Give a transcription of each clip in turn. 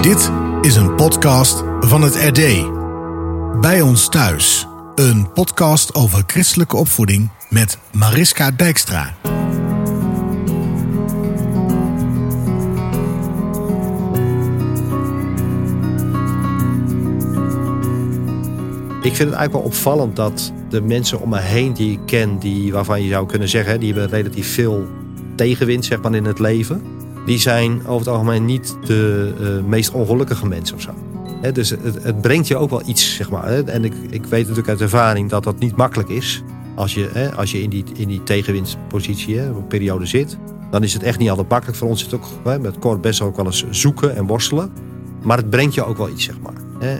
Dit is een podcast van het RD. Bij ons thuis. Een podcast over christelijke opvoeding met Mariska Dijkstra. Ik vind het eigenlijk wel opvallend dat de mensen om me heen die ik ken, die, waarvan je zou kunnen zeggen, die hebben relatief veel tegenwind zeg maar, in het leven. Die zijn over het algemeen niet de uh, meest ongelukkige mensen of zo. Dus het, het, brengt je ook wel iets, zeg maar. En ik, ik weet natuurlijk uit ervaring dat dat niet makkelijk is. Als je, als je in die, in die tegenwinstpositie, een periode zit. Dan is het echt niet altijd makkelijk. Voor ons zit het ook met Cor best ook wel eens zoeken en worstelen. Maar het brengt je ook wel iets, zeg maar.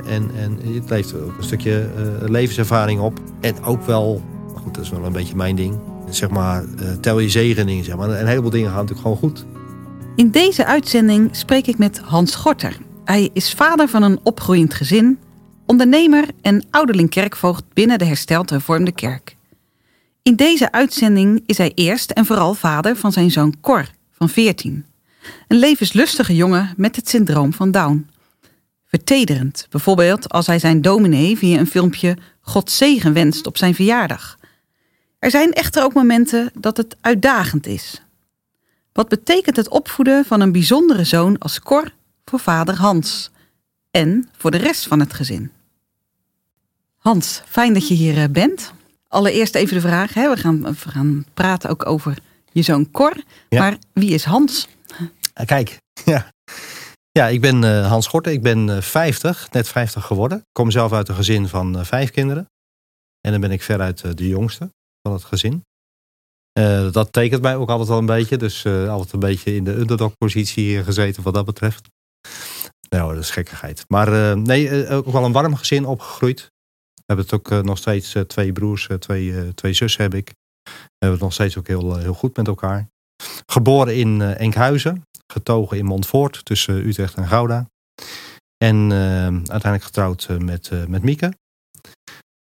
En, en het levert ook een stukje uh, levenservaring op. En ook wel, goed, dat is wel een beetje mijn ding. Zeg maar, uh, tel je zegeningen, zeg maar. Een heleboel dingen gaan natuurlijk gewoon goed. In deze uitzending spreek ik met Hans Gorter. Hij is vader van een opgroeiend gezin, ondernemer en ouderling kerkvoogd binnen de hersteld hervormde kerk. In deze uitzending is hij eerst en vooral vader van zijn zoon Cor van 14. Een levenslustige jongen met het syndroom van Down vertederend. Bijvoorbeeld als hij zijn dominee via een filmpje God zegen wenst op zijn verjaardag. Er zijn echter ook momenten dat het uitdagend is. Wat betekent het opvoeden van een bijzondere zoon als Cor voor vader Hans en voor de rest van het gezin? Hans, fijn dat je hier eh, bent. Allereerst even de vraag, hè? We, gaan, we gaan praten ook over je zoon Cor. Maar wie is Hans? Eh, kijk, ja. Ja, ik ben uh, Hans Gorten. Ik ben uh, eh, 50, net 50 geworden. Ik kom zelf uit een gezin van vijf kinderen. En dan ben ik veruit de jongste van het gezin. Dat tekent mij ook altijd wel een beetje. Dus altijd een beetje in de underdog-positie gezeten wat dat betreft. Nou, dat is gekkigheid. Maar nee, ook wel een warm gezin opgegroeid. We hebben het ook nog steeds twee broers, twee, twee zussen heb ik. We hebben het nog steeds ook heel, heel goed met elkaar. Geboren in Enkhuizen getogen in Montfort tussen Utrecht en Gouda. En uiteindelijk getrouwd eh, met, met Mieke.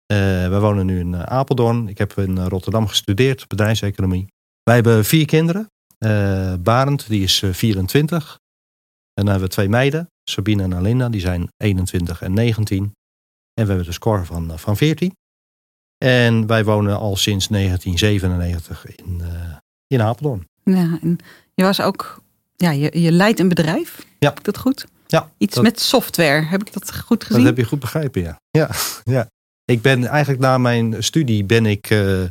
We wonen nu in Apeldoorn. Ik heb in Rotterdam gestudeerd, bedrijfseconomie. Wij hebben vier kinderen. Barend, die is 24. En dan hebben we twee meiden, Sabine en Alinda, die zijn 21 en 19. En we hebben de score van, van 14. En wij wonen al sinds 1997 in, in Apeldoorn. Ja, en je was ook ja, je, je leidt een bedrijf. Ja. Heb ik dat goed? Ja. Iets met software. Heb ik dat goed gezien? Dat heb je goed begrepen, ja. Ja, ja. Ik ben eigenlijk na mijn studie ben ik uh,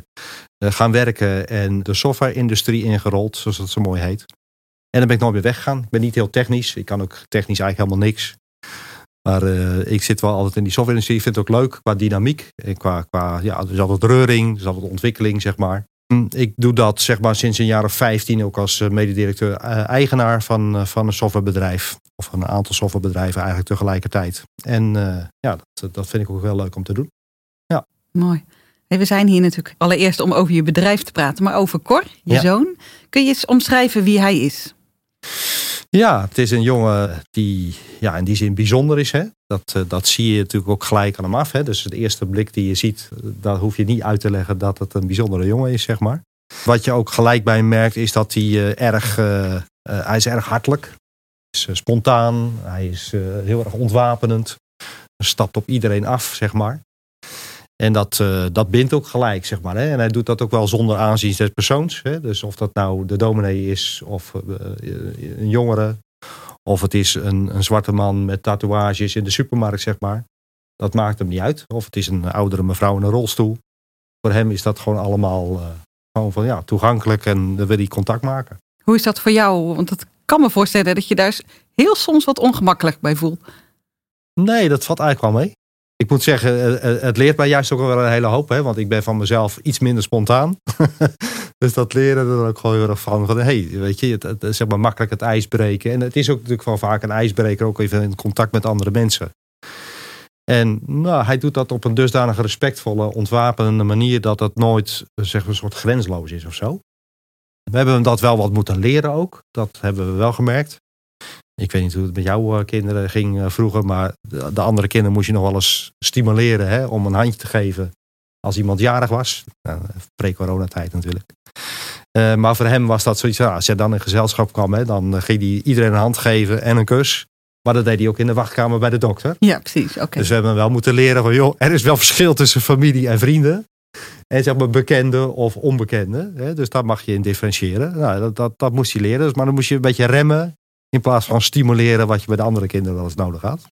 gaan werken en de software-industrie ingerold, zoals dat zo mooi heet. En dan ben ik nooit meer weggegaan. Ik ben niet heel technisch. Ik kan ook technisch eigenlijk helemaal niks. Maar uh, ik zit wel altijd in die software-industrie. Ik vind het ook leuk qua dynamiek. En qua, qua ja, er is altijd reuring, er is altijd ontwikkeling, zeg maar. Hm, ik doe dat zeg maar sinds een jaar of 15 ook als eh, mededirecteur-eigenaar eh, van, eh, van een softwarebedrijf. Of van een aantal softwarebedrijven eigenlijk tegelijkertijd. En ja, dat, dat vind ik ook wel leuk om te doen. Ja. Mooi. we zijn hier natuurlijk allereerst om over je bedrijf te praten, maar over Cor, je zoon. Kun je eens omschrijven wie hij is? Ja, het is een jongen die ja, in die zin bijzonder is. Hè? Dat, eh, dat zie je natuurlijk ook gelijk aan hem af. Hè? Dus de eerste blik die je ziet, daar hoef je niet uit te leggen dat het een bijzondere jongen is, zeg maar. Wat je ook gelijk bij hem merkt, is dat hij uh, erg, uh, hij is erg hartelijk. Hij is spontaan, hij is heel erg ontwapenend. Hij stapt op iedereen af, zeg maar. En dat, uh, dat bindt ook gelijk, zeg maar. Hè? En hij doet dat ook wel zonder aanzien des persoons. Hè? Dus of dat nou de dominee is of uh, een jongere. Of het is een, een zwarte man met tatoeages in de supermarkt, zeg maar. Dat maakt hem niet uit. Of het is een oudere mevrouw in een rolstoel. Voor hem is dat gewoon allemaal uh, gewoon van, ja, toegankelijk en dan wil hij contact maken. Hoe is dat voor jou? Want ik kan me voorstellen dat je daar heel soms wat ongemakkelijk bij voelt. Nee, dat valt eigenlijk wel mee ik moet zeggen, eh, eh, het leert mij juist ook wel een hele hoop. Hè? Want ik ben van mezelf iets minder spontaan. dus dat leren er ook gewoon heel erg van. van hey, weet je, het, zeg maar makkelijk het ijs breken. En het is ook natuurlijk wel vaak een ijsbreker. Ook even in contact met andere mensen. En nou, hij doet dat op een dusdanige respectvolle, ontwapenende manier. Dat het nooit zeg maar, een soort grensloos is of zo. We hebben hem dat wel wat moeten leren ook. Dat hebben we wel gemerkt. Ik weet niet hoe het met jouw eh, kinderen ging eh, vroeger, maar de andere kinderen moest je nog wel eens stimuleren hè, om een handje te geven als iemand jarig was. Nou, Pre-coronatijd natuurlijk. Uh, maar voor hem was dat zoiets, als je dan in gezelschap kwam, hè, dan ging hij iedereen een hand geven en een kus. Maar dat deed hij ook in de wachtkamer bij de dokter. Ja, precies. Oké. Dus we hebben wel moeten leren van, joh, er is wel verschil tussen familie en vrienden. En zeg maar bekende of onbekende. Hè? Dus daar mag je in differentiëren. Nou, dat, dat, dat moest hij leren. Dus, maar dan moest je een beetje remmen. In plaats van stimuleren wat je bij de andere kinderen wel eens nodig had.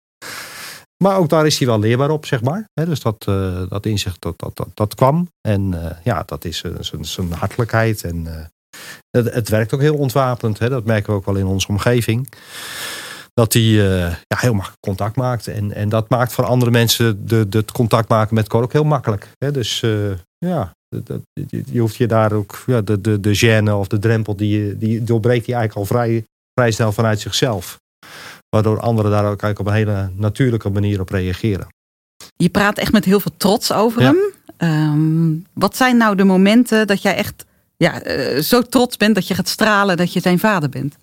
Maar ook daar is hij wel leerbaar op, zeg maar. Dus dat, eh, dat inzicht, dat, dat, dat, dat kwam. En eh, ja, dat is zijn- hartelijkheid. En eh, het, het werkt ook heel ontwapend. Dat merken we ook wel in onze omgeving. Dat hij ja, heel makkelijk contact maakt. En, en dat maakt voor andere mensen de, de, het contact maken met Cor ook heel makkelijk. Dus ja, dat, je, hoeft je daar ook ja, de, de, de gêne of de drempel, die, die doorbreekt hij eigenlijk al vrij, vrij snel vanuit zichzelf. Waardoor anderen daar ook eigenlijk op een hele natuurlijke manier op reageren. Je praat echt met heel veel trots over Ja. hem. Ehm, wat zijn nou de momenten dat jij echt ja, eh, zo trots bent dat je gaat stralen dat je zijn vader bent?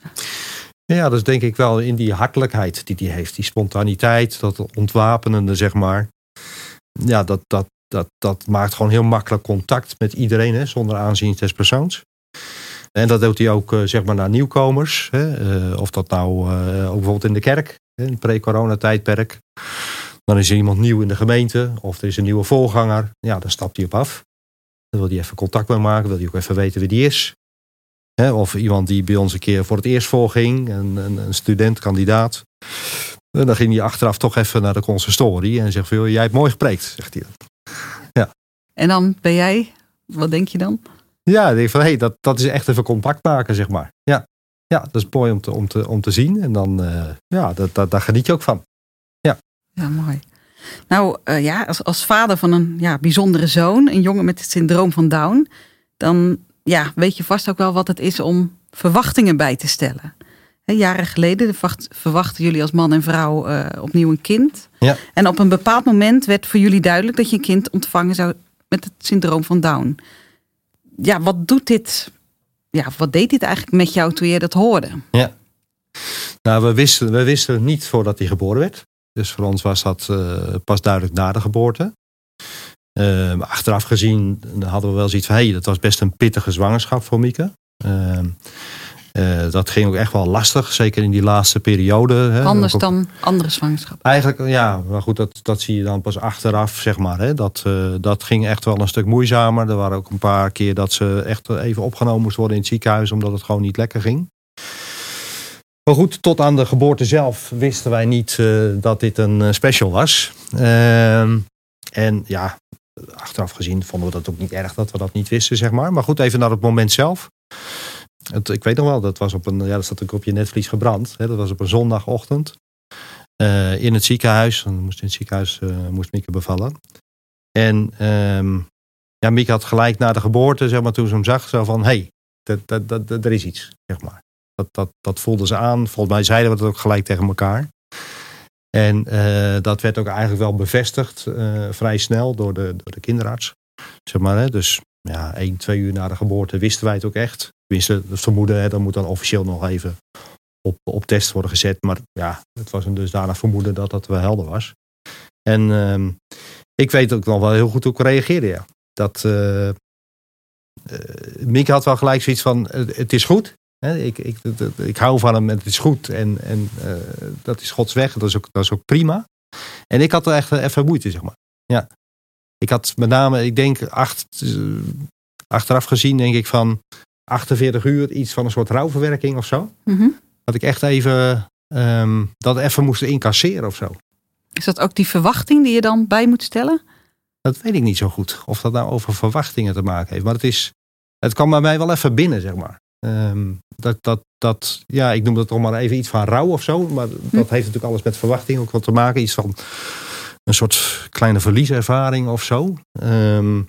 Ja, dat is denk ik wel in die hartelijkheid die hij heeft. Die spontaniteit, dat ontwapenende, zeg maar. Ja, dat, dat, dat, dat maakt gewoon heel makkelijk contact met iedereen, hè, zonder aanzien des persoons. En dat doet hij ook eh, zeg maar naar nieuwkomers. Hè, eh, of dat nou eh, ook bijvoorbeeld in de kerk, in het pre-corona-tijdperk. Dan is er iemand nieuw in de gemeente of er is een nieuwe voorganger. Ja, dan stapt hij op af. Dan wil hij even contact mee maken, wil hij ook even weten wie die is. Hè, of iemand die bij ons een keer voor het eerst voorging, een, een, een student, kandidaat. En dan ging hij achteraf toch even naar de consistorie en zegt van, jij hebt mooi gepreekt, zegt hij. En dan ben jij, wat denk je dan? Ja, ik denk van, hé, hey, dat, dat is echt even contact maken, zeg maar. Ja, ja dat is mooi om te, om te, om te zien. En dan, eh, ja, dat, dat, daar geniet je ook van. Ja, mooi. Nou eh, ja, als, als vader van een ja, bijzondere zoon, een jongen met het syndroom van Down, dan ja, weet je vast ook wel wat het is om verwachtingen bij te stellen. Jaren geleden verwacht- verwachten jullie als man en vrouw eh, opnieuw een kind. Ja. En op een bepaald moment werd voor jullie duidelijk dat je een kind ontvangen zou met het syndroom van Down. Ja, wat doet dit? Ja, wat deed dit eigenlijk met jou toen je dat hoorde? Nou, we wisten, we wisten het niet voordat hij geboren werd. Dus voor ons was dat eh, pas duidelijk na de geboorte. Maar achteraf gezien hadden we wel zoiets van... hé, hey, dat was best een pittige zwangerschap voor Mieke. Eh, eh, dat ging ook echt wel lastig, zeker in die laatste periode. Hè. Anders Ook dan andere zwangerschappen. Eigenlijk, ja, maar goed, dat, dat zie je dan pas achteraf, zeg maar. Hè. Dat, eh, dat ging echt wel een stuk moeizamer. Er waren ook een paar keer dat ze echt even opgenomen moest worden in het ziekenhuis, omdat het gewoon niet lekker ging. Maar goed, tot aan de geboorte zelf wisten wij niet eh, dat dit een special was. Ehm, en ja, achteraf gezien vonden we dat ook niet erg dat we dat niet wisten, zeg maar. Maar goed, even naar het moment zelf. Ik weet nog wel, dat was op een, ja, dat staat ook op je netvlies gebrand. Hè, dat was op een zondagochtend. eh, in het ziekenhuis. Dan moest in het ziekenhuis eh, moest Mieke bevallen. En ehm, ja, Mieke had gelijk na de geboorte, zeg maar, toen ze hem zag, zo van: hé, hey, dat, dat, dat, er is iets, zeg maar. Dat, dat, dat voelde ze aan. Volgens mij zeiden we dat ook gelijk tegen elkaar. En eh, dat werd ook eigenlijk wel bevestigd vrij snel door de, door de kinderarts. Zeg maar, hè. Dus ja, één, twee uur na de geboorte wisten wij het ook echt. Tenminste, het vermoeden, hè, dan moet dan officieel nog even op, op test worden gezet. Maar ja, het was een dusdanig vermoeden dat dat wel helder was. En ehm, ik weet ook nog wel heel goed hoe ik reageerde, ja. Dat, eh, Mieke had wel gelijk zoiets van, eh, het is goed. Hè, ik, ik, ik, hou van hem en het is goed. En, en dat is Gods weg. Dat is, ook, dat is ook prima. En ik had er echt even moeite, zeg maar. Ja. Ik had met name, ik denk, acht, achteraf gezien, denk ik van 48 uur iets van een soort rouwverwerking of zo. Mhm. Dat ik echt even ehm, dat even moest incasseren of zo. Is dat ook die verwachting die je dan bij moet stellen? Dat weet ik niet zo goed. Of dat nou over verwachtingen te maken heeft. Maar het is, het kwam bij mij wel even binnen, zeg maar. Ehm, dat, dat, dat, ja, ik noem dat toch maar even iets van rouw of zo. Maar dat heeft natuurlijk alles met verwachting ook wat te maken. Iets van een soort kleine verlieservaring of zo. Ehm,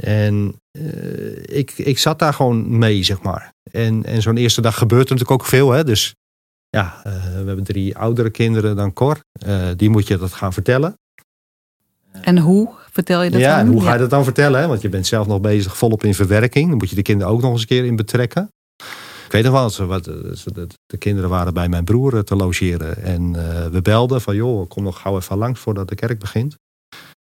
en eh, ik, ik zat daar gewoon mee, zeg maar. En, en zo'n eerste dag gebeurt er natuurlijk ook veel. Hè? Dus ja, eh, we hebben drie oudere kinderen dan Cor. Eh, die moet je dat gaan vertellen. En hoe vertel je dat ja, en hoe ga je dat dan vertellen? Hè? Want je bent zelf nog bezig volop in verwerking. Dan moet je de kinderen ook nog eens een keer in betrekken. Ik weet nog wel, ze- wat, ze- de, de kinderen waren bij mijn broer te logeren. En we belden van, joh, kom nog gauw even langs voordat de kerk begint.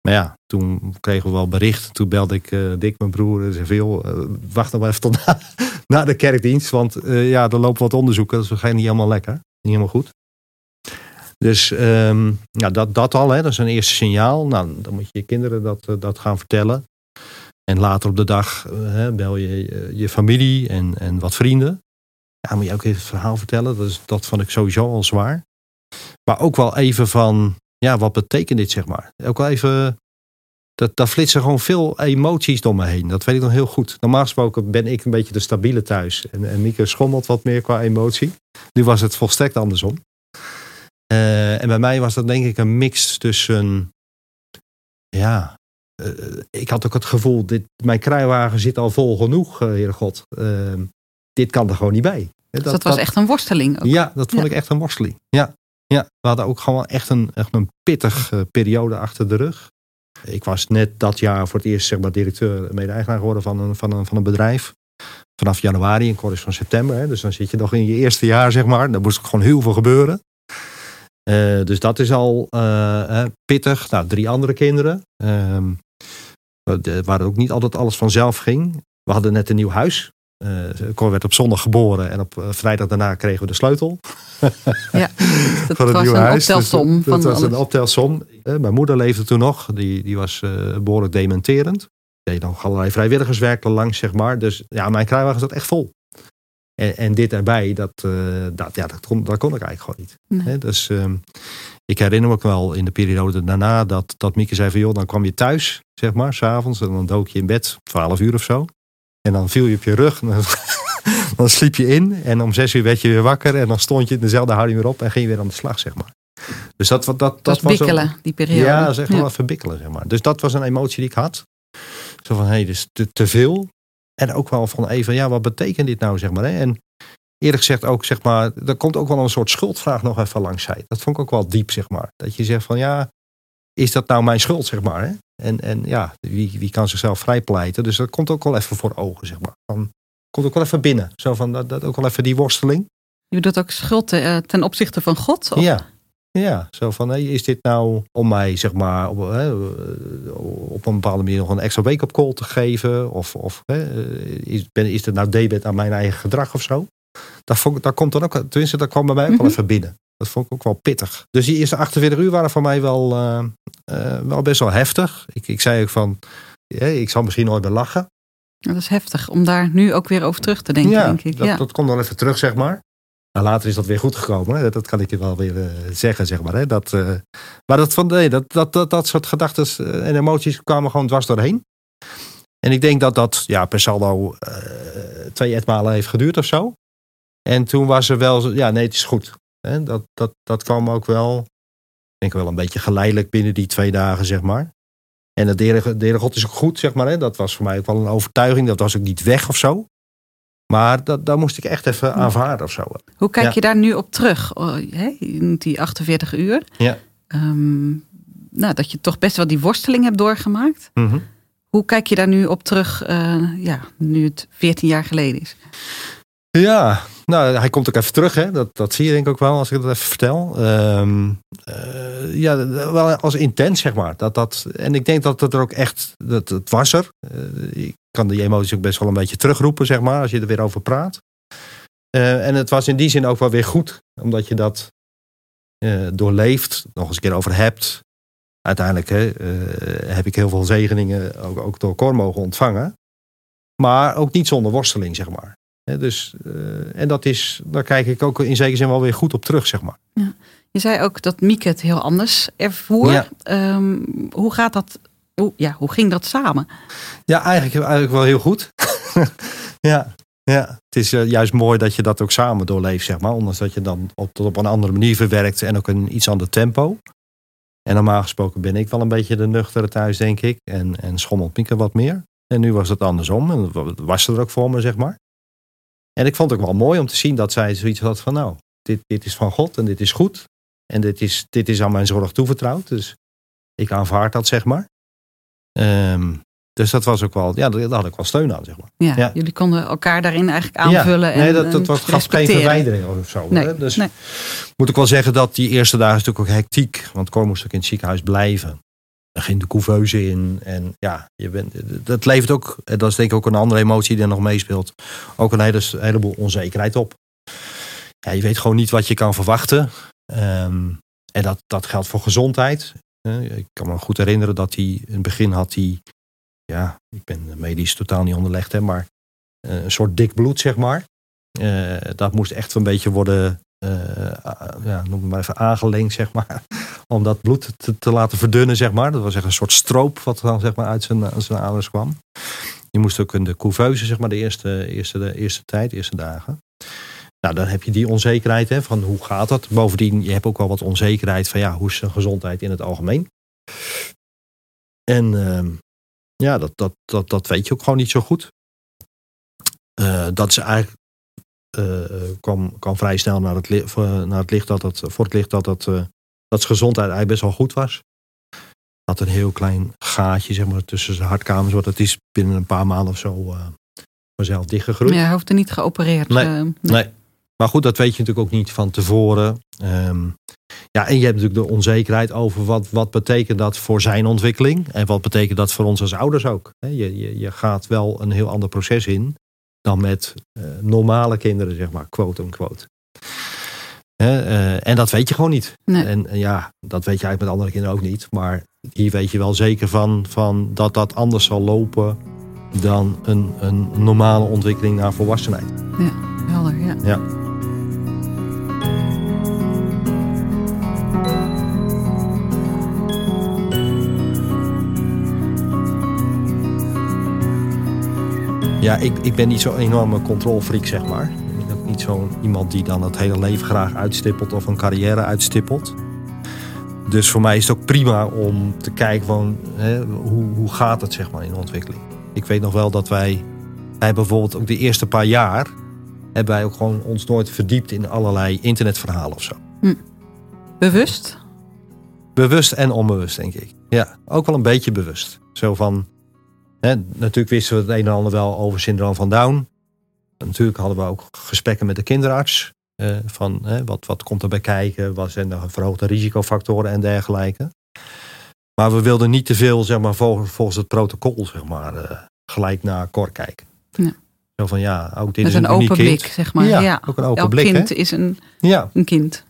Maar ja, toen kregen we wel bericht. Toen belde ik eh, Dick, mijn broer, en joh, eh, wacht nog even tot na, na de kerkdienst. Want eh, ja, er lopen wat onderzoeken. Dat is niet helemaal lekker. Niet helemaal goed. Dus um, ja, dat, dat al, hè, dat is een eerste signaal. Nou, dan moet je je kinderen dat, dat gaan vertellen. En later op de dag hè, bel je je familie en, en wat vrienden. Ja, moet je ook even het verhaal vertellen. Dat, is, dat vond ik sowieso al zwaar. Maar ook wel even van, ja, wat betekent dit, zeg maar. Ook wel even, dat, daar flitsen gewoon veel emoties door me heen. Dat weet ik nog heel goed. Normaal gesproken ben ik een beetje de stabiele thuis. En, en Mieke schommelt wat meer qua emotie. Nu was het volstrekt andersom. Uh, en bij mij was dat denk ik een mix tussen, ja, uh, ik had ook het gevoel, dit, mijn kruiwagen zit al vol genoeg, uh, Heere God. Dit kan er gewoon niet bij. Dus dat, dat was echt een worsteling ook. Ja, dat vond ja. ik echt een worsteling. Ja, ja, we hadden ook gewoon echt een, echt een pittige periode achter de rug. Ik was net dat jaar voor het eerst zeg maar, directeur, mede-eigenaar geworden van een, van, een, van een bedrijf. Vanaf januari en Cor is van september. Hè, dus dan zit je nog in je eerste jaar, zeg maar. Daar moest gewoon heel veel gebeuren. Uh, dus dat is al uh, pittig. Nou, drie andere kinderen. Uh, waar ook niet altijd alles vanzelf ging. We hadden net een nieuw huis. Uh, Cor werd op zondag geboren en op vrijdag daarna kregen we de sleutel. Ja, dat van het was nieuwe een huis. optelsom. Dus, dat was een optelsom. mijn moeder leefde toen nog. Die, die was behoorlijk dementerend. Deed nog allerlei vrijwilligerswerk langs, zeg maar. Dus ja, mijn kruiwagen zat echt vol. En, en dit erbij, dat, dat, ja, dat, kon, dat kon ik eigenlijk gewoon niet. Nee. dus um, ik herinner me ook wel in de periode daarna dat, dat Mieke zei van joh, dan kwam je thuis, zeg maar, s'avonds. En dan dook je in bed, 12 uur of zo. En dan viel je op je rug. Dan, dan sliep je in. En om zes uur werd je weer wakker. En dan stond je in dezelfde houding weer op. En ging je weer aan de slag, zeg maar. Dus dat, dat, dat, dat was bikkelen, een, die periode. Ja, dat is echt wel even bikkelen, zeg maar. Dus dat was een emotie die ik had. Zo van, hé, hey, dus te, te veel. En ook wel van even, ja, wat betekent dit nou, zeg maar. Hè? En eerlijk gezegd ook, zeg maar, er komt ook wel een soort schuldvraag nog even langs. Dat vond ik ook wel diep, zeg maar. Dat je zegt van, ja, is dat nou mijn schuld, zeg maar. Hè? En, en ja, wie, wie kan zichzelf vrijpleiten? Dus dat komt ook wel even voor ogen, zeg maar. Dan komt ook wel even binnen. Zo van, dat, dat ook wel even die worsteling. Je bedoelt ook schuld ten, ten opzichte van God? Of? Ja, ja, zo van, is dit nou om mij zeg maar op, op een bepaalde manier nog een extra week op call te geven? Of, of is, ben, is het nou debet aan mijn eigen gedrag of zo? Dat, vond, dat komt dan ook, tenminste, dat kwam bij mij ook wel mhm. even binnen. Dat vond ik ook wel pittig. Dus die eerste 48 uur waren voor mij wel, uh, uh, wel best wel heftig. Ik, ik zei ook van, ik zal misschien nooit meer lachen. Dat is heftig om daar nu ook weer over terug te denken, ja, denk ik. Dat, ja, dat komt dan even terug, zeg maar. Maar later is dat weer goed gekomen. Hè? Dat kan ik je wel weer uh, zeggen, zeg maar. Hè? Dat, maar dat, van, nee, dat, dat, dat, dat soort gedachten en emoties kwamen gewoon dwars doorheen. En ik denk dat dat ja, per saldo twee etmalen heeft geduurd of zo. En toen was er wel, ja, nee, het is goed. Hè? Dat, dat, dat kwam ook wel, ik denk wel een beetje geleidelijk binnen die twee dagen, zeg maar. En de Heere God is ook goed, zeg maar. Hè? Dat was voor mij ook wel een overtuiging. Dat was ook niet weg of zo. Maar dat, dat moest ik echt even aanvaarden of zo. Hoe kijk je daar nu op terug? Oh, die 48 uur. Ja. Um, nou, dat je toch best wel die worsteling hebt doorgemaakt. Mm Hoe kijk je daar nu op terug, uh, ja, nu het 14 jaar geleden is? Ja, nou, hij komt ook even terug. Hè? Dat, dat zie je denk ik ook wel als ik dat even vertel. Um, uh, ja, wel als intens, zeg maar. Dat, dat, en ik denk dat het er ook echt, dat, het was er. Uh, ik kan die emoties ook best wel een beetje terugroepen, zeg maar, als je er weer over praat. Uh, en het was in die zin ook wel weer goed, omdat je dat doorleeft, nog eens een keer over hebt. Uiteindelijk hè, heb ik heel veel zegeningen ook, ook door Cor mogen ontvangen. Maar ook niet zonder worsteling, zeg maar dus, uh, en dat is, daar kijk ik ook in zekere zin wel weer goed op terug, zeg maar. Ja. Je zei ook dat Mieke het heel anders ervoer. Ja. Um, hoe gaat dat? Hoe, ja, hoe ging dat samen? Ja, eigenlijk, eigenlijk wel heel goed. ja, ja, het is uh, juist mooi dat je dat ook samen doorleeft, zeg maar. Ondanks dat je dan op, op een andere manier verwerkt en ook een iets ander tempo. En normaal gesproken ben ik wel een beetje de nuchtere thuis, denk ik. En, en schommelt Mieke wat meer. En nu was het andersom. En was ze er ook voor me, zeg maar. En ik vond het ook wel mooi om te zien dat zij zoiets had van nou, dit, dit is van God en dit is goed. En dit is, dit is aan mijn zorg toevertrouwd. Dus ik aanvaard dat, zeg maar. Um, dus dat was ook wel, ja, daar had ik wel steun aan, zeg maar. Ja, ja. jullie konden elkaar daarin eigenlijk aanvullen. Ja, nee, en, dat, dat gaf geen verwijdering of zo. Nee, hè? Dus nee. moet ik wel zeggen dat die eerste dagen natuurlijk ook hectiek. Want Cor moest ook in het ziekenhuis blijven. Er ging de couveuse in. En ja, je bent, dat levert ook, dat is denk ik ook een andere emotie die er nog meespeelt. Ook een hele, heleboel onzekerheid op. Ja, je weet gewoon niet wat je kan verwachten. Um, en dat, dat geldt voor gezondheid. Ik kan me goed herinneren dat hij het begin had hij, ja, ik ben medisch totaal niet onderlegd, hè, maar eh, een soort dik bloed, zeg maar. Eh, dat moest echt een beetje worden, ja, noem maar even aangelenkt, zeg maar. Om dat bloed te, te, laten verdunnen, zeg maar. Dat was echt een soort stroop wat dan zeg maar, uit zijn, zijn aders kwam. Je moest ook in de couveuse, zeg maar, de eerste, eerste, de eerste tijd, de eerste dagen. Nou, dan heb je die onzekerheid hè, van hoe gaat dat. Bovendien, je hebt ook wel wat onzekerheid van ja, hoe is zijn gezondheid in het algemeen. En uh, ja, dat, dat, dat, dat weet je ook gewoon niet zo goed. Uh, dat is eigenlijk, kwam, kwam vrij snel naar het, licht, naar het licht dat het, voor het licht dat, het, dat zijn gezondheid eigenlijk best wel goed was. Had een heel klein gaatje zeg maar, tussen zijn hartkamers, wat het is binnen een paar maanden of zo vanzelf dichtgegroeid. Ja, hij hoefde niet geopereerd. Nee, nee. nee. Maar goed, dat weet je natuurlijk ook niet van tevoren. Um, ja, en je hebt natuurlijk de onzekerheid over wat, wat betekent dat voor zijn ontwikkeling. En wat betekent dat voor ons als ouders ook. Je, je, je gaat wel een heel ander proces in dan met uh, normale kinderen, zeg maar, quote unquote. Uh, en dat weet je gewoon niet. Nee. En uh, ja, dat weet je eigenlijk met andere kinderen ook niet. Maar hier weet je wel zeker van, van dat dat anders zal lopen dan een, een normale ontwikkeling naar volwassenheid. Ja, helder, ja. ja. Ja, ik, ik ben niet zo'n enorme controlfreak, zeg maar. Ik ben ook niet zo'n iemand die dan het hele leven graag uitstippelt of een carrière uitstippelt. Dus voor mij is het ook prima om te kijken van hè, hoe, hoe gaat het zeg maar, in de ontwikkeling. Ik weet nog wel dat wij, wij bijvoorbeeld ook de eerste paar jaar hebben wij ook gewoon ons nooit verdiept in allerlei internetverhalen of zo. Hm. Bewust? Bewust en onbewust, denk ik. Ja, ook wel een beetje bewust. Zo van, natuurlijk wisten we het een en ander wel over syndroom van Down. Natuurlijk hadden we ook gesprekken met de kinderarts. Eh, van wat, wat komt erbij kijken, wat zijn de verhoogde risicofactoren en dergelijke. Maar we wilden niet te veel, zeg maar, volgens, volgens het protocol, zeg maar, uh, gelijk naar Cor kijken. Ja. Zo van ja, ook dit is een een open blik, kind. zeg maar. Ja, Ja, ook een open Elk blik, kind hè? is een, Ja. een kind.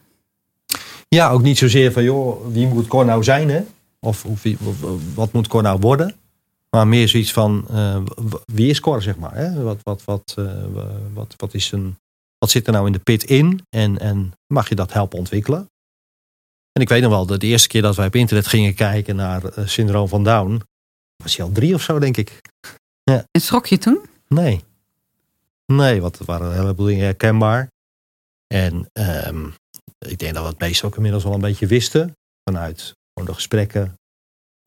ja, ook niet zozeer van joh, wie moet Cor nou zijn, hè? Of, of wie, wat moet Cor nou worden? Maar meer zoiets van uh, wie is Cor, zeg maar. Hè? Wat, wat, wat, uh, wat, wat, is een, wat zit er nou in de pit in? En, en mag je dat helpen ontwikkelen? En ik weet nog wel, de, de eerste keer dat wij op internet gingen kijken naar uh, syndroom van Down, was hij al drie of zo, denk ik. Ja. En schrok je toen? Nee. Nee, want er waren een heleboel dingen herkenbaar. En um, ik denk dat we het meest ook inmiddels wel een beetje wisten. Vanuit gewoon de gesprekken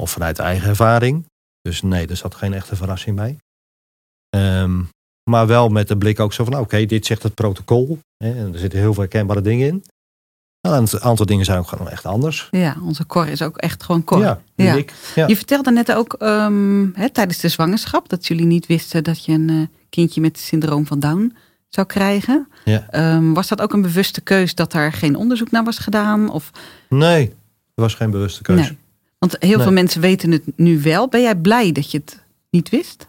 of vanuit eigen ervaring. Dus nee, er zat geen echte verrassing bij. Um, maar wel met de blik ook zo van, oké, okay, dit zegt het protocol. Hè, en er zitten heel veel herkenbare dingen in. Nou, een aantal dingen zijn ook gewoon echt anders. Ja, onze Cor is ook echt gewoon Cor. Ja, ja. ja. Je vertelde net ook um, hè, tijdens de zwangerschap dat jullie niet wisten dat je een uh, kindje met syndroom van Down zou krijgen. Ja. Um, was dat ook een bewuste keus dat er geen onderzoek naar was gedaan? Of... Nee, er was geen bewuste keus. Nee. Want heel Nee. veel mensen weten het nu wel. Ben jij blij dat je het niet wist?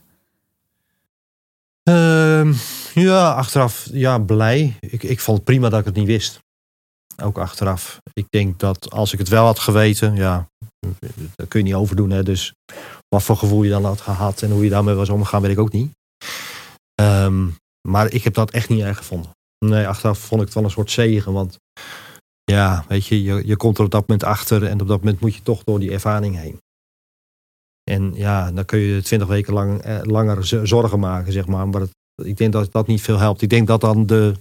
Ehm, ja, achteraf ja, blij. Ik, ik vond het prima dat ik het niet wist. Ook achteraf. Ik denk dat als ik het wel had geweten, ja, dat kun je niet overdoen. Hè? Dus wat voor gevoel je dan had gehad en hoe je daarmee was omgegaan, weet ik ook niet. Ehm, maar ik heb dat echt niet erg gevonden. Nee, achteraf vond ik het wel een soort zegen. Want ja, weet je, je, je komt er op dat moment achter en op dat moment moet je toch door die ervaring heen. En ja, dan kun je twintig weken lang, eh, langer zorgen maken, zeg maar. Maar ik denk dat dat niet veel helpt. Ik denk dat dan de,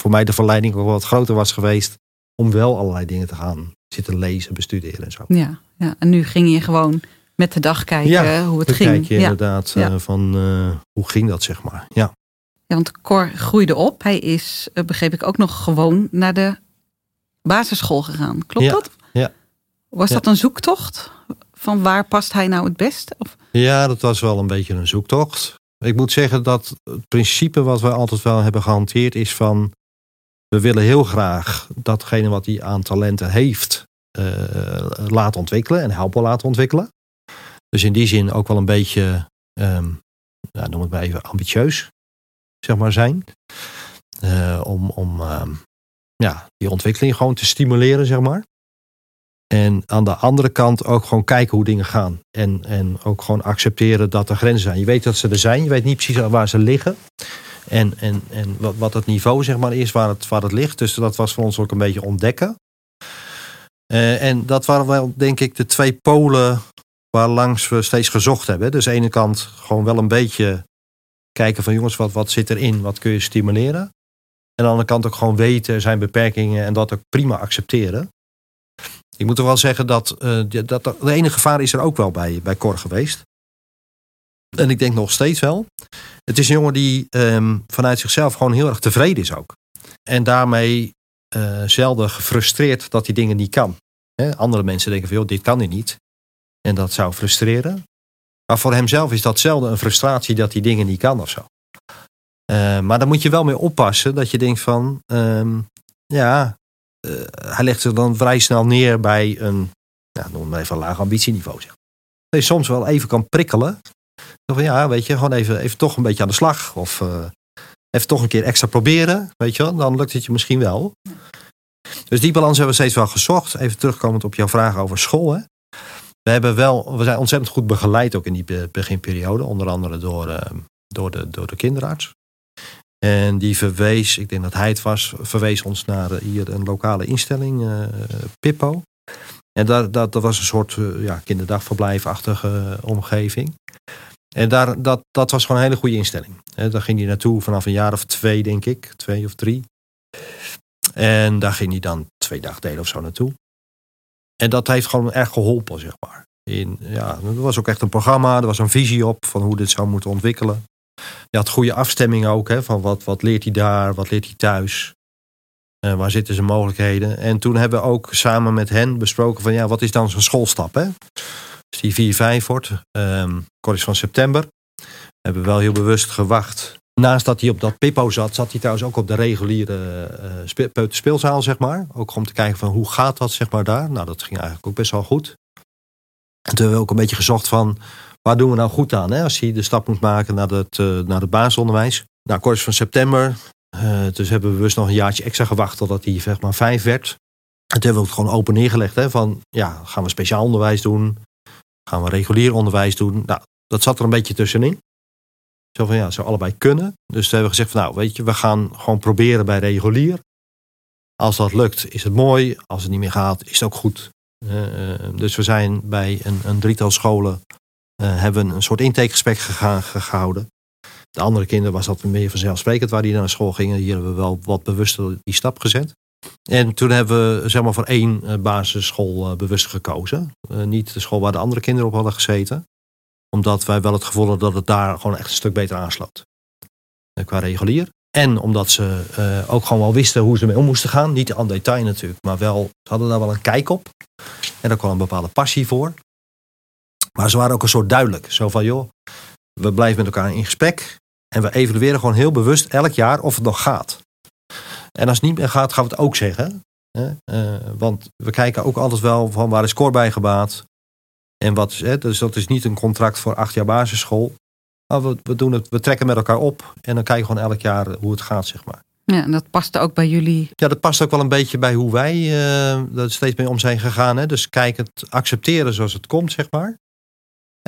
voor mij de verleiding ook wat groter was geweest om wel allerlei dingen te gaan zitten lezen, bestuderen en zo. Ja, ja. en nu ging je gewoon met de dag kijken Ja, hoe het ging. kijk je ja. inderdaad Ja. eh, van eh, hoe ging dat, zeg maar. Ja. ja, want Cor groeide op. Hij is, eh, begreep ik, ook nog gewoon naar de basisschool gegaan. Klopt Ja, dat? ja. Was Ja. dat een zoektocht? Van waar past hij nou het best? Of, ja, dat was wel een beetje een zoektocht. Ik moet zeggen dat het principe wat we altijd wel hebben gehanteerd is van... we willen heel graag datgene wat hij aan talenten heeft eh, laten ontwikkelen en helpen laten ontwikkelen. Dus in die zin ook wel een beetje, ehm, noem het maar even, ambitieus zeg maar zijn. Eh, om om ehm, ja, die ontwikkeling gewoon te stimuleren, zeg maar. En aan de andere kant ook gewoon kijken hoe dingen gaan. En, en ook gewoon accepteren dat er grenzen zijn. Je weet dat ze er zijn. Je weet niet precies waar ze liggen. En, en, en wat, wat het niveau zeg maar, is waar het, waar het ligt. Dus dat was voor ons ook een beetje ontdekken. Uh, en dat waren wel, denk ik, de twee polen waar langs we steeds gezocht hebben. Dus aan de ene kant gewoon wel een beetje kijken van jongens, wat, wat zit erin? Wat kun je stimuleren? En aan de andere kant ook gewoon weten, zijn beperkingen en dat ook prima accepteren. Ik moet er wel zeggen dat, uh, dat de enige gevaar is er ook wel bij, bij Cor geweest. En ik denk nog steeds wel. Het is een jongen die um, vanuit zichzelf gewoon heel erg tevreden is ook. En daarmee uh, zelden gefrustreerd dat hij dingen niet kan. Andere mensen denken van, dit kan hij niet. En dat zou frustreren. Maar voor hemzelf is dat zelden een frustratie dat hij dingen niet kan of zo. Uh, maar daar moet je wel mee oppassen dat je denkt van, um, ja, uh, hij legt zich dan vrij snel neer bij een, noem maar even een laag ambitieniveau. Zeg. Dat je soms wel even kan prikkelen. Van ja, weet je, gewoon even, even toch een beetje aan de slag. Of uh, even toch een keer extra proberen. Weet je wel, dan lukt het je misschien wel. Dus die balans hebben we steeds wel gezocht. Even terugkomend op jouw vraag over school. Hè. We, hebben wel, we zijn ontzettend goed begeleid ook in die beginperiode. Onder andere door, uh, door, de, door de kinderarts. En die verwees, ik denk dat hij het was, verwees ons naar hier een lokale instelling, uh, Pippo. En dat, dat, dat was een soort uh, ja, kinderdagverblijfachtige omgeving. En daar, dat, dat was gewoon een hele goede instelling. He, daar ging hij naartoe vanaf een jaar of twee, denk ik. Twee of drie. En daar ging hij dan twee dagdelen of zo naartoe. En dat heeft gewoon erg geholpen, zeg maar. In, ja, er was ook echt een programma, er was een visie op van hoe dit zou moeten ontwikkelen. Je had goede afstemming ook, hè, van wat, wat leert hij daar, wat leert hij thuis. Uh, waar zitten zijn mogelijkheden? En toen hebben we ook samen met hen besproken van ja, wat is dan zijn schoolstap? Hè? Dus die 4-5 wordt, um, kort van september. We hebben wel heel bewust gewacht. Naast dat hij op dat Pippo zat, zat hij trouwens ook op de reguliere uh, speelzaal, zeg maar. Ook om te kijken van hoe gaat dat, zeg maar, daar. Nou, dat ging eigenlijk ook best wel goed. En toen hebben we ook een beetje gezocht van, waar doen we nou goed aan? Hè? Als hij de stap moet maken naar het, uh, naar het basisonderwijs. Nou, kort van september. Uh, dus hebben we bewust nog een jaartje extra gewacht totdat hij zeg maar vijf werd. En toen hebben we het gewoon open neergelegd. Hè, van, ja, gaan we speciaal onderwijs doen? Gaan we regulier onderwijs doen? Nou, dat zat er een beetje tussenin. Zo van ja, zou allebei kunnen. Dus toen hebben we gezegd van nou, weet je, we gaan gewoon proberen bij regulier. Als dat lukt, is het mooi. Als het niet meer gaat, is het ook goed. Uh, dus we zijn bij een, een drietal scholen uh, hebben een soort intakegesprek gega gehouden. De andere kinderen was dat meer vanzelfsprekend waar die naar school gingen. Hier hebben we wel wat bewuster die stap gezet. En toen hebben we zeg maar, voor één basisschool bewust gekozen. niet de school waar de andere kinderen op hadden gezeten. Omdat wij wel het gevoel hadden dat het daar gewoon echt een stuk beter aansloot. Qua regulier. En omdat ze ook gewoon wel wisten hoe ze mee om moesten gaan. Niet aan detail natuurlijk, maar wel, ze hadden daar wel een kijk op. En ook wel een bepaalde passie voor. Maar ze waren ook een soort duidelijk. Zo van, joh, we blijven met elkaar in gesprek. En we evalueren gewoon heel bewust elk jaar of het nog gaat. En als het niet meer gaat, gaan we het ook zeggen. Hè? Uh, want we kijken ook altijd wel van waar is score bij gebaat. En wat is, hè? Dus dat is niet een contract voor acht jaar basisschool. Maar we, we, doen het, we trekken met elkaar op. En dan kijken we gewoon elk jaar hoe het gaat, zeg maar. Ja, en dat past ook bij jullie? Ja, dat past ook wel een beetje bij hoe wij uh, er steeds mee om zijn gegaan. Hè? Dus kijk het accepteren zoals het komt, zeg maar.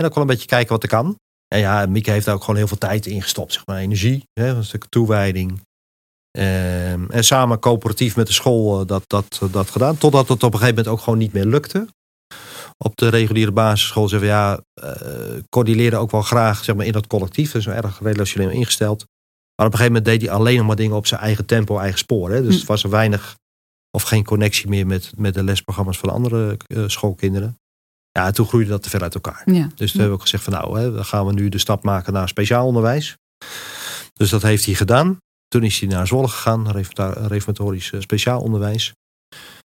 En ook wel een beetje kijken wat er kan. En ja, Mieke heeft daar ook gewoon heel veel tijd in gestopt, zeg maar. Energie, hè? een stuk toewijding. Um, en samen coöperatief met de school uh, dat, dat, dat gedaan. Totdat het op een gegeven moment ook gewoon niet meer lukte. Op de reguliere basisschool zeggen we ja, uh, coördineren ook wel graag zeg maar, in dat collectief. Dus erg relationeel ingesteld. Maar op een gegeven moment deed hij alleen nog maar dingen op zijn eigen tempo, eigen spoor. Hè? Dus hm. het was er weinig of geen connectie meer met, met de lesprogramma's van de andere uh, schoolkinderen. Ja, toen groeide dat te ver uit elkaar. Ja. Dus toen ja. hebben we ook gezegd van nou, hè, dan gaan we nu de stap maken naar speciaal onderwijs. Dus dat heeft hij gedaan. Toen is hij naar Zwolle gegaan, reformatorisch speciaal onderwijs.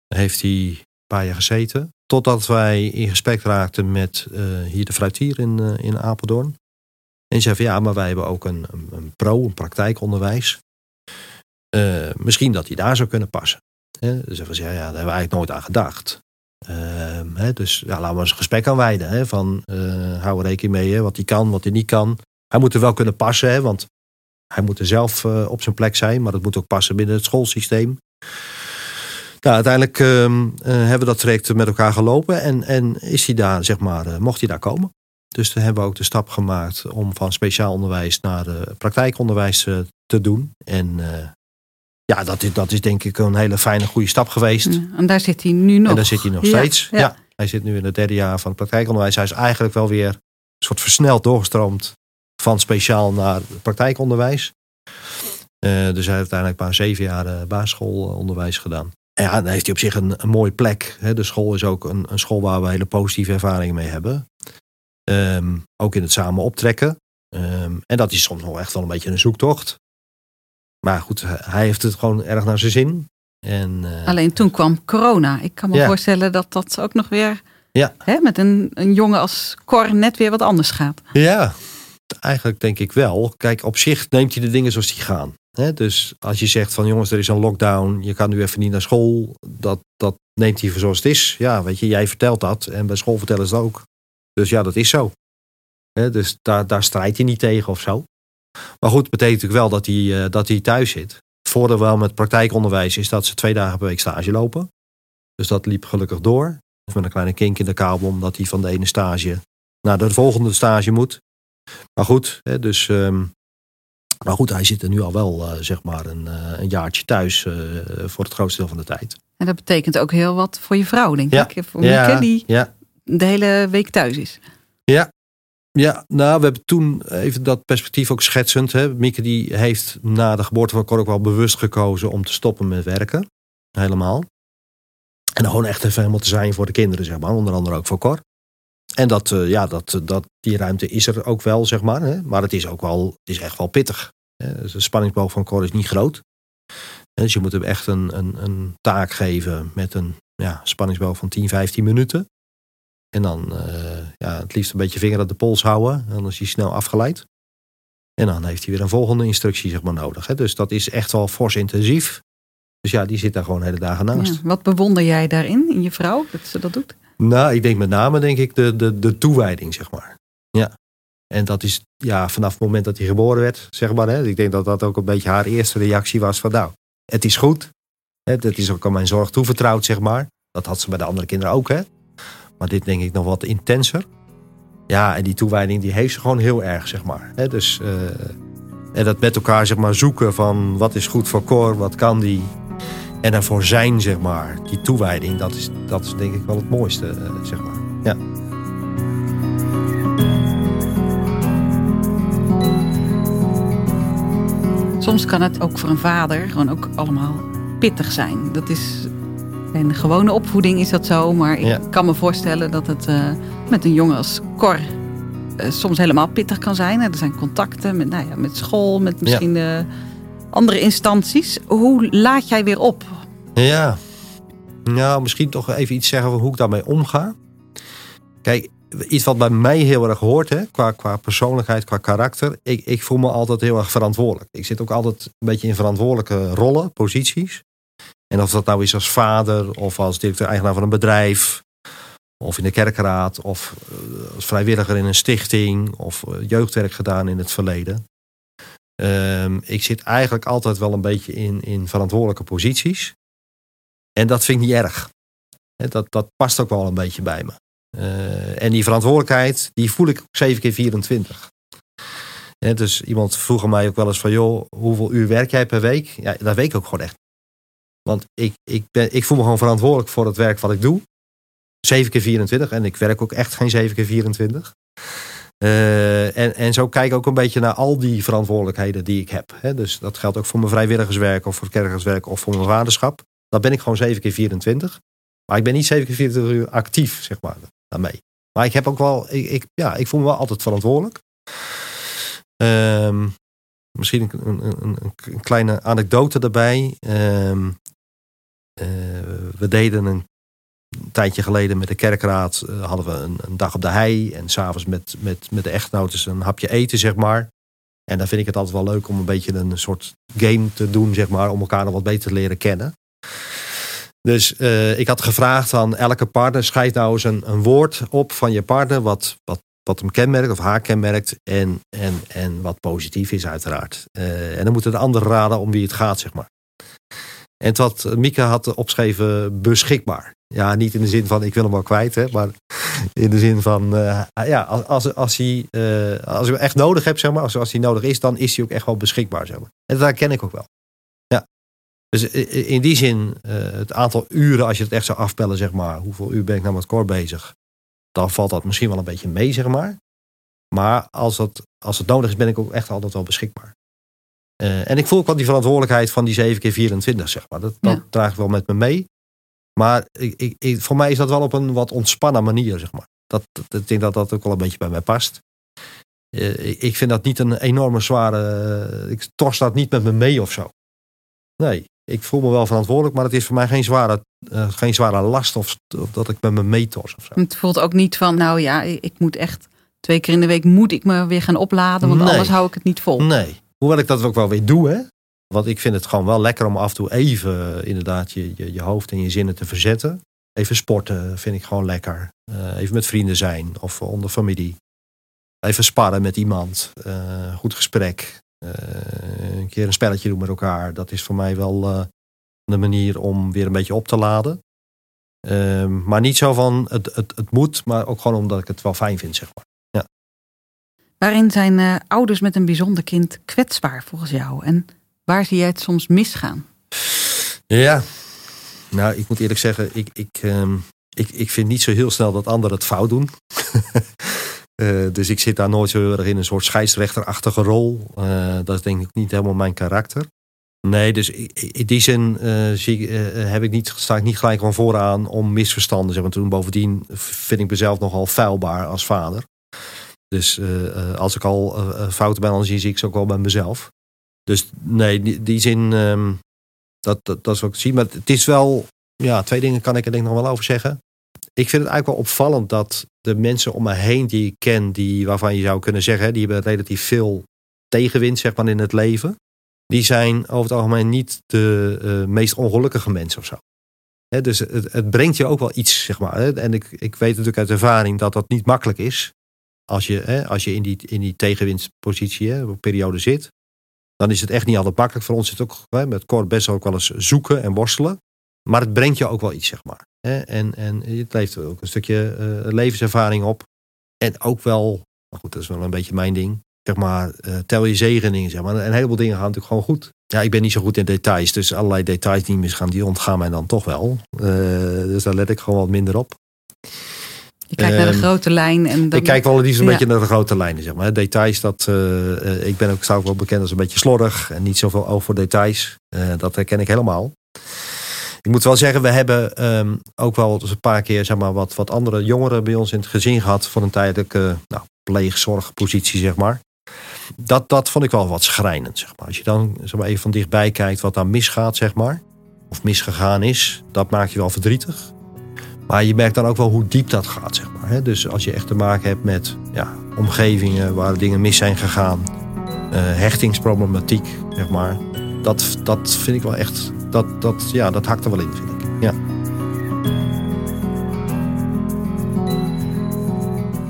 Daar heeft hij een paar jaar gezeten. Totdat wij in gesprek raakten met uh, hier de fruitier in, uh, in Apeldoorn. En die zei van ja, maar wij hebben ook een, een, een pro, een praktijkonderwijs. Uh, misschien dat hij daar zou kunnen passen. He, dus ja, daar hebben we eigenlijk nooit aan gedacht. He, dus ja, laten we eens een gesprek aan wijden. He, van hou er rekening mee, wat hij kan, wat hij niet kan. Hij moet er wel kunnen passen, want hij moet er zelf uh, op zijn plek zijn, maar dat moet ook passen binnen het schoolsysteem. Nou, uiteindelijk ehm, eh, hebben we dat traject met elkaar gelopen. En, en is hij daar, zeg maar, eh, mocht hij daar komen. Dus toen hebben we ook de stap gemaakt om van speciaal onderwijs naar eh, praktijkonderwijs eh, te doen. En eh, ja, dat is, dat is denk ik een hele fijne, goede stap geweest. En daar zit hij nu nog. En daar zit hij nog steeds. ja. Ja. hij zit nu in het derde jaar van het praktijkonderwijs. Hij is eigenlijk wel weer een soort versneld doorgestroomd van speciaal naar praktijkonderwijs. Eh, dus hij heeft uiteindelijk maar zeven jaar eh, basisschoolonderwijs gedaan. En ja, dan heeft hij op zich een, een mooie plek. Hè. De school is ook een, een school waar we hele positieve ervaringen mee hebben. Ehm, ook in het samen optrekken. Ehm, en dat is soms nog echt wel een beetje een zoektocht. Maar goed, hij heeft het gewoon erg naar zijn zin. En, eh, Alleen toen kwam corona. Ik kan me Ja. voorstellen dat dat ook nog weer Ja. hè, met een, een jongen als Cor net weer wat anders gaat. Ja, eigenlijk denk ik wel. Kijk, op zich neemt hij de dingen zoals die gaan. Hè, dus als je zegt van jongens, er is een lockdown, je kan nu even niet naar school, dat, dat neemt hij voor zoals het is. Ja, weet je, jij vertelt dat en bij school vertellen ze het ook. Dus ja, dat is zo. Hè, dus daar, daar strijdt hij niet tegen of zo. Maar goed, betekent natuurlijk wel dat hij, eh, dat hij thuis zit. Het voordeel wel met praktijkonderwijs is dat ze twee dagen per week stage lopen. Dus dat liep gelukkig door. Of met een kleine kink in de kabel, omdat hij van de ene stage naar de volgende stage moet. Maar goed, hè, dus. ehm, maar goed, hij zit er nu al wel, eh, zeg maar, een, eh, een jaartje thuis voor het grootste deel van de tijd. En dat betekent ook heel wat voor je vrouw, denk Ja. ik. Voor Mieke, die ja, de hele week thuis is. ja, nou, we hebben toen even dat perspectief ook schetsend. Hè. Mieke die heeft na de geboorte van Cor ook wel bewust gekozen om te stoppen met werken. Helemaal. En gewoon echt even helemaal te zijn voor de kinderen, zeg maar. Onder andere ook voor Cor. En dat, eh, ja, dat, dat, die ruimte is er ook wel, zeg maar. Hè. Maar het is ook wel, het is echt wel pittig. Hè. De spanningsboog van Cor is niet groot. Dus je moet hem echt een, een, een taak geven met een ja, spanningsboog van 10, 15 minuten. En dan eh, ja, het liefst een beetje vinger aan de pols houden. Dan is hij snel afgeleid. En dan heeft hij weer een volgende instructie zeg maar, nodig. Hè. Dus dat is echt wel fors intensief. Dus ja, die zit daar gewoon hele dagen naast. Ja. Wat bewonder jij daarin, in je vrouw, dat ze dat doet? Nou, ik denk met name denk ik de, de, de toewijding, zeg maar. Ja. En dat is ja, vanaf het moment dat hij geboren werd, zeg maar. Hè, ik denk dat dat ook een beetje haar eerste reactie was van nou, het is goed. Hè, het is ook aan mijn zorg toevertrouwd, zeg maar. Dat had ze bij de andere kinderen ook, hè. Maar dit denk ik nog wat intenser. Ja, en die toewijding die heeft ze gewoon heel erg, zeg maar. Dus, eh, en dat met elkaar, zeg maar, zoeken van wat is goed voor Cor, wat kan die. En ervoor zijn, zeg maar, die toewijding, dat is, dat is denk ik wel het mooiste, eh, zeg maar. Ja. Soms kan het ook voor een vader gewoon ook allemaal pittig zijn. Dat is, in de gewone opvoeding is dat zo. Maar ik Ja. kan me voorstellen dat het eh, met een jongen als Cor eh, soms helemaal pittig kan zijn. Er zijn contacten met, nou ja, met school, met misschien eh, andere instanties. Hoe laat jij weer op? Ja. Nou, misschien toch even iets zeggen van hoe ik daarmee omga. Kijk, iets wat bij mij heel erg hoort, hè, qua, qua persoonlijkheid, qua karakter. Ik, ik voel me altijd heel erg verantwoordelijk. Ik zit ook altijd een beetje in verantwoordelijke rollen, posities. En of dat nou is als vader, of als directeur-eigenaar van een bedrijf, of in de kerkraad, of eh, als vrijwilliger in een stichting, of eh, jeugdwerk gedaan in het verleden. Ehm, ik zit eigenlijk altijd wel een beetje in, in verantwoordelijke posities. En dat vind ik niet erg. Dat, dat past ook wel een beetje bij me. Eh, en die verantwoordelijkheid, die voel ik ook 7 keer 24. Hè, dus iemand vroeg mij ook wel eens van, joh, hoeveel uur werk jij per week? Ja, dat weet ik ook gewoon echt. Want ik, ik, ben, ik voel me gewoon verantwoordelijk voor het werk wat ik doe. 7 keer 24 en ik werk ook echt geen 7 keer 24. Eh, en, en zo kijk ik ook een beetje naar al die verantwoordelijkheden die ik heb. Hè. Dus dat geldt ook voor mijn vrijwilligerswerk of voor kerkerswerk of voor mijn vaderschap. Dan ben ik gewoon 7 keer 24. Maar ik ben niet 7 keer 24 uur actief, zeg maar, daarmee. Maar ik heb ook wel, ik, ja, ik voel me wel altijd verantwoordelijk. Ehm, misschien een, een, een, kleine anekdote daarbij. Ehm, eh, we deden een tijdje geleden met de kerkraad, eh, hadden we een, een dag op de hei. En s'avonds met, met, met de echtgenoten een hapje eten, zeg maar. En dan vind ik het altijd wel leuk om een beetje een soort game te doen, zeg maar. Om elkaar nog wat beter te leren kennen. Dus eh, ik had gevraagd aan elke partner, schrijf nou eens een, een woord op van je partner. Wat, wat, wat hem kenmerkt of haar kenmerkt. En, en, en wat positief is uiteraard. Eh, en dan moeten de anderen raden om wie het gaat, zeg maar. En wat Mieke had opgeschreven, beschikbaar. Ja, niet in de zin van ik wil hem wel kwijt, hè, maar in de zin van uh, ja, als, als, hij, uh, als ik hem echt nodig heb, zeg maar, als, als hij nodig is, dan is hij ook echt wel beschikbaar. Zeg maar. En dat ken ik ook wel. Ja. Dus in die zin, het aantal uren, als je het echt zou afpellen, zeg maar, hoeveel uur ben ik nou met Cor bezig, dan valt dat misschien wel een beetje mee, zeg maar. Maar als, dat, als het nodig is, ben ik ook echt altijd wel beschikbaar. Uh, en ik voel ook wel die verantwoordelijkheid van die 7 keer 24, zeg maar. Dat, dat ja. draag ik wel met me mee. Maar ik, ik, voor mij is dat wel op een wat ontspannen manier, zeg maar. Dat, dat, ik denk dat dat ook wel een beetje bij mij past. Uh, ik, ik vind dat niet een enorme zware... ik tors dat niet met me mee of zo. Nee, ik voel me wel verantwoordelijk, maar het is voor mij geen zware, uh, geen zware last of, of, dat ik met me meetors of zo. Het voelt ook niet van, nou ja, ik moet echt twee keer in de week moet ik me weer gaan opladen, want Nee. anders hou ik het niet vol. Nee, hoewel ik dat ook wel weer doe, hè. Want ik vind het gewoon wel lekker om af en toe even eh, inderdaad je, je, je hoofd en je zinnen te verzetten. Even sporten vind ik gewoon lekker. Uh, even met vrienden zijn of onder familie. Even sparren met iemand. Uh, goed gesprek. Een keer een spelletje doen met elkaar. Dat is voor mij wel de manier om weer een beetje op te laden. Ehm, maar niet zo van het, het, het moet, maar ook gewoon omdat ik het wel fijn vind, zeg maar. Ja. Waarin zijn uh, ouders met een bijzonder kind kwetsbaar volgens jou? En waar zie jij het soms misgaan? Ja, nou, ik moet eerlijk zeggen, ik, ik, um, ik, ik vind niet zo heel snel dat anderen het fout doen. uh, dus ik zit daar nooit zo heel erg in een soort scheidsrechterachtige rol. Uh, dat is denk ik niet helemaal mijn karakter. Nee, dus in die zin zie, uh, heb ik niet, sta ik niet gelijk van vooraan om misverstanden. Zeg maar, toen bovendien vind ik mezelf nogal feilbaar als vader. Dus als ik al fouten ben, dan zie ik ze ook wel bij mezelf. Dus nee, die, die zin, um, dat, dat, dat is wat ik zie. Maar het is wel, ja, twee dingen kan ik er denk ik nog wel over zeggen. Ik vind het eigenlijk wel opvallend dat de mensen om me heen die ik ken, die, waarvan je zou kunnen zeggen, die hebben relatief veel tegenwind zeg maar, in het leven die zijn over het algemeen niet de uh, meest ongelukkige mensen of zo. Dus het, het, brengt je ook wel iets, zeg maar. En ik, ik weet natuurlijk uit ervaring dat dat niet makkelijk is. Als je, als je in die, in die tegenwinstpositie, periode zit. Dan is het echt niet altijd makkelijk. Voor ons zit ook met Cor best ook wel eens zoeken en worstelen. Maar het brengt je ook wel iets, zeg maar. En, en het levert ook een stukje uh, levenservaring op. En ook wel, maar goed, dat is wel een beetje mijn ding zeg maar, uh, tel je zegeningen, zeg maar. En een heleboel dingen gaan natuurlijk gewoon goed. Ja, ik ben niet zo goed in details, dus allerlei details die misgaan, die ontgaan mij dan toch wel. Uh, dus daar let ik gewoon wat minder op. Je kijkt naar de grote lijn. En dan... Ik kijk wel liefst een ja. beetje naar de grote lijnen, zeg maar. Details, dat, uh, ik ben ook, sta ook wel bekend als een beetje slordig en niet zoveel oog voor details. dat herken ik helemaal. Ik moet wel zeggen, we hebben um, ook wel eens een paar keer zeg maar, wat, wat andere jongeren bij ons in het gezin gehad voor een tijdelijke nou, pleegzorgpositie, zeg maar dat, dat vond ik wel wat schrijnend. Zeg maar. Als je dan even van dichtbij kijkt wat daar misgaat, zeg maar, of misgegaan is, dat maakt je wel verdrietig. Maar je merkt dan ook wel hoe diep dat gaat. Zeg maar? Dus als je echt te maken hebt met ja, omgevingen waar dingen mis zijn gegaan, uh, hechtingsproblematiek, zeg maar. Dat, dat vind ik wel echt, dat, dat, ja, dat hakt er wel in, vind ik. Ja.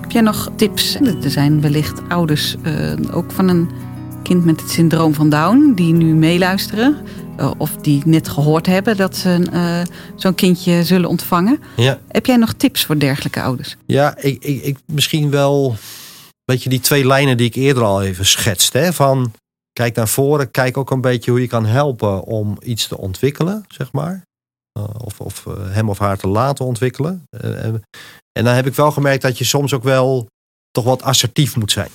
Heb jij nog tips? Er zijn wellicht ouders uh, ook van een kind met het syndroom van Down die nu meeluisteren. Uh, of die net gehoord hebben dat ze uh, zo'n kindje zullen ontvangen. Ja. Heb jij nog tips voor dergelijke ouders? Ja, ik, ik, ik misschien wel. Weet je, die twee lijnen die ik eerder al even schetste. Hè, van kijk naar voren, kijk ook een beetje hoe je kan helpen om iets te ontwikkelen, zeg maar. Uh, of, of hem of haar te laten ontwikkelen. En dan heb ik wel gemerkt dat je soms ook wel toch wat assertief moet zijn.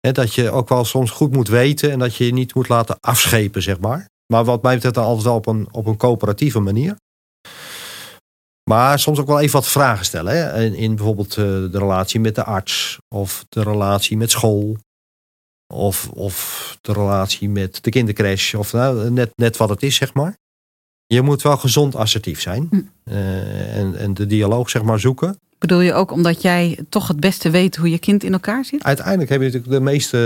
He, dat je ook wel soms goed moet weten en dat je je niet moet laten afschepen, zeg maar. Maar wat mij betreft dan altijd wel op een, op een coöperatieve manier. Maar soms ook wel even wat vragen stellen. Hè? In, in bijvoorbeeld de relatie met de arts. Of de relatie met school. Of, of de relatie met de kindercrash. Of nou, net, net wat het is, zeg maar. Je moet wel gezond assertief zijn. Hm. Uh, en, en de dialoog zeg maar zoeken. Bedoel je ook omdat jij toch het beste weet hoe je kind in elkaar zit? Uiteindelijk heb je natuurlijk de meeste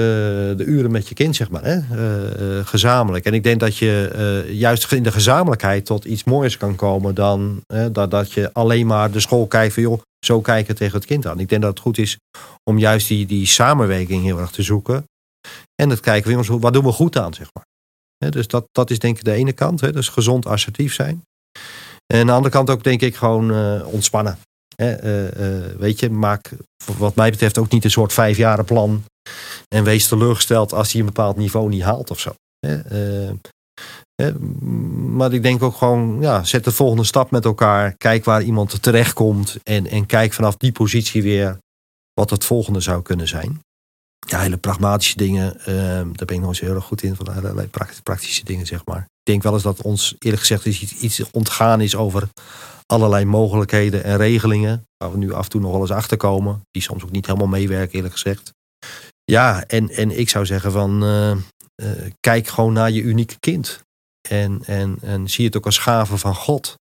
de uren met je kind, zeg maar, hè? Uh, uh, gezamenlijk. En ik denk dat je juist in de gezamenlijkheid tot iets moois kan komen dan dat, dat je alleen maar de school kijkt van joh, zo kijken tegen het kind aan. Ik denk dat het goed is om juist die, die samenwerking heel erg te zoeken. En het kijken van jongens, wat doen we goed aan, zeg maar. dus dat, dat is denk ik de ene kant. Dus gezond assertief zijn. En aan de andere kant ook denk ik gewoon uh, ontspannen. Hè, uh, weet je, maak wat mij betreft ook niet een soort vijfjaren plan. En wees teleurgesteld als hij een bepaald niveau niet haalt of zo. Maar ik denk ook gewoon, ja, zet de volgende stap met elkaar. Kijk waar iemand terechtkomt. En, en kijk vanaf die positie weer wat het volgende zou kunnen zijn. Ja, hele pragmatische dingen. Uh, daar ben ik nog eens heel erg goed in. Van allerlei praktische dingen, zeg maar. Ik denk wel eens dat ons eerlijk gezegd iets, iets ontgaan is over allerlei mogelijkheden en regelingen. Waar we nu af en toe nog wel eens achter komen. Die soms ook niet helemaal meewerken, eerlijk gezegd. Ja, en, en ik zou zeggen van uh, uh, kijk gewoon naar je unieke kind. En, en, en zie het ook als gave van God.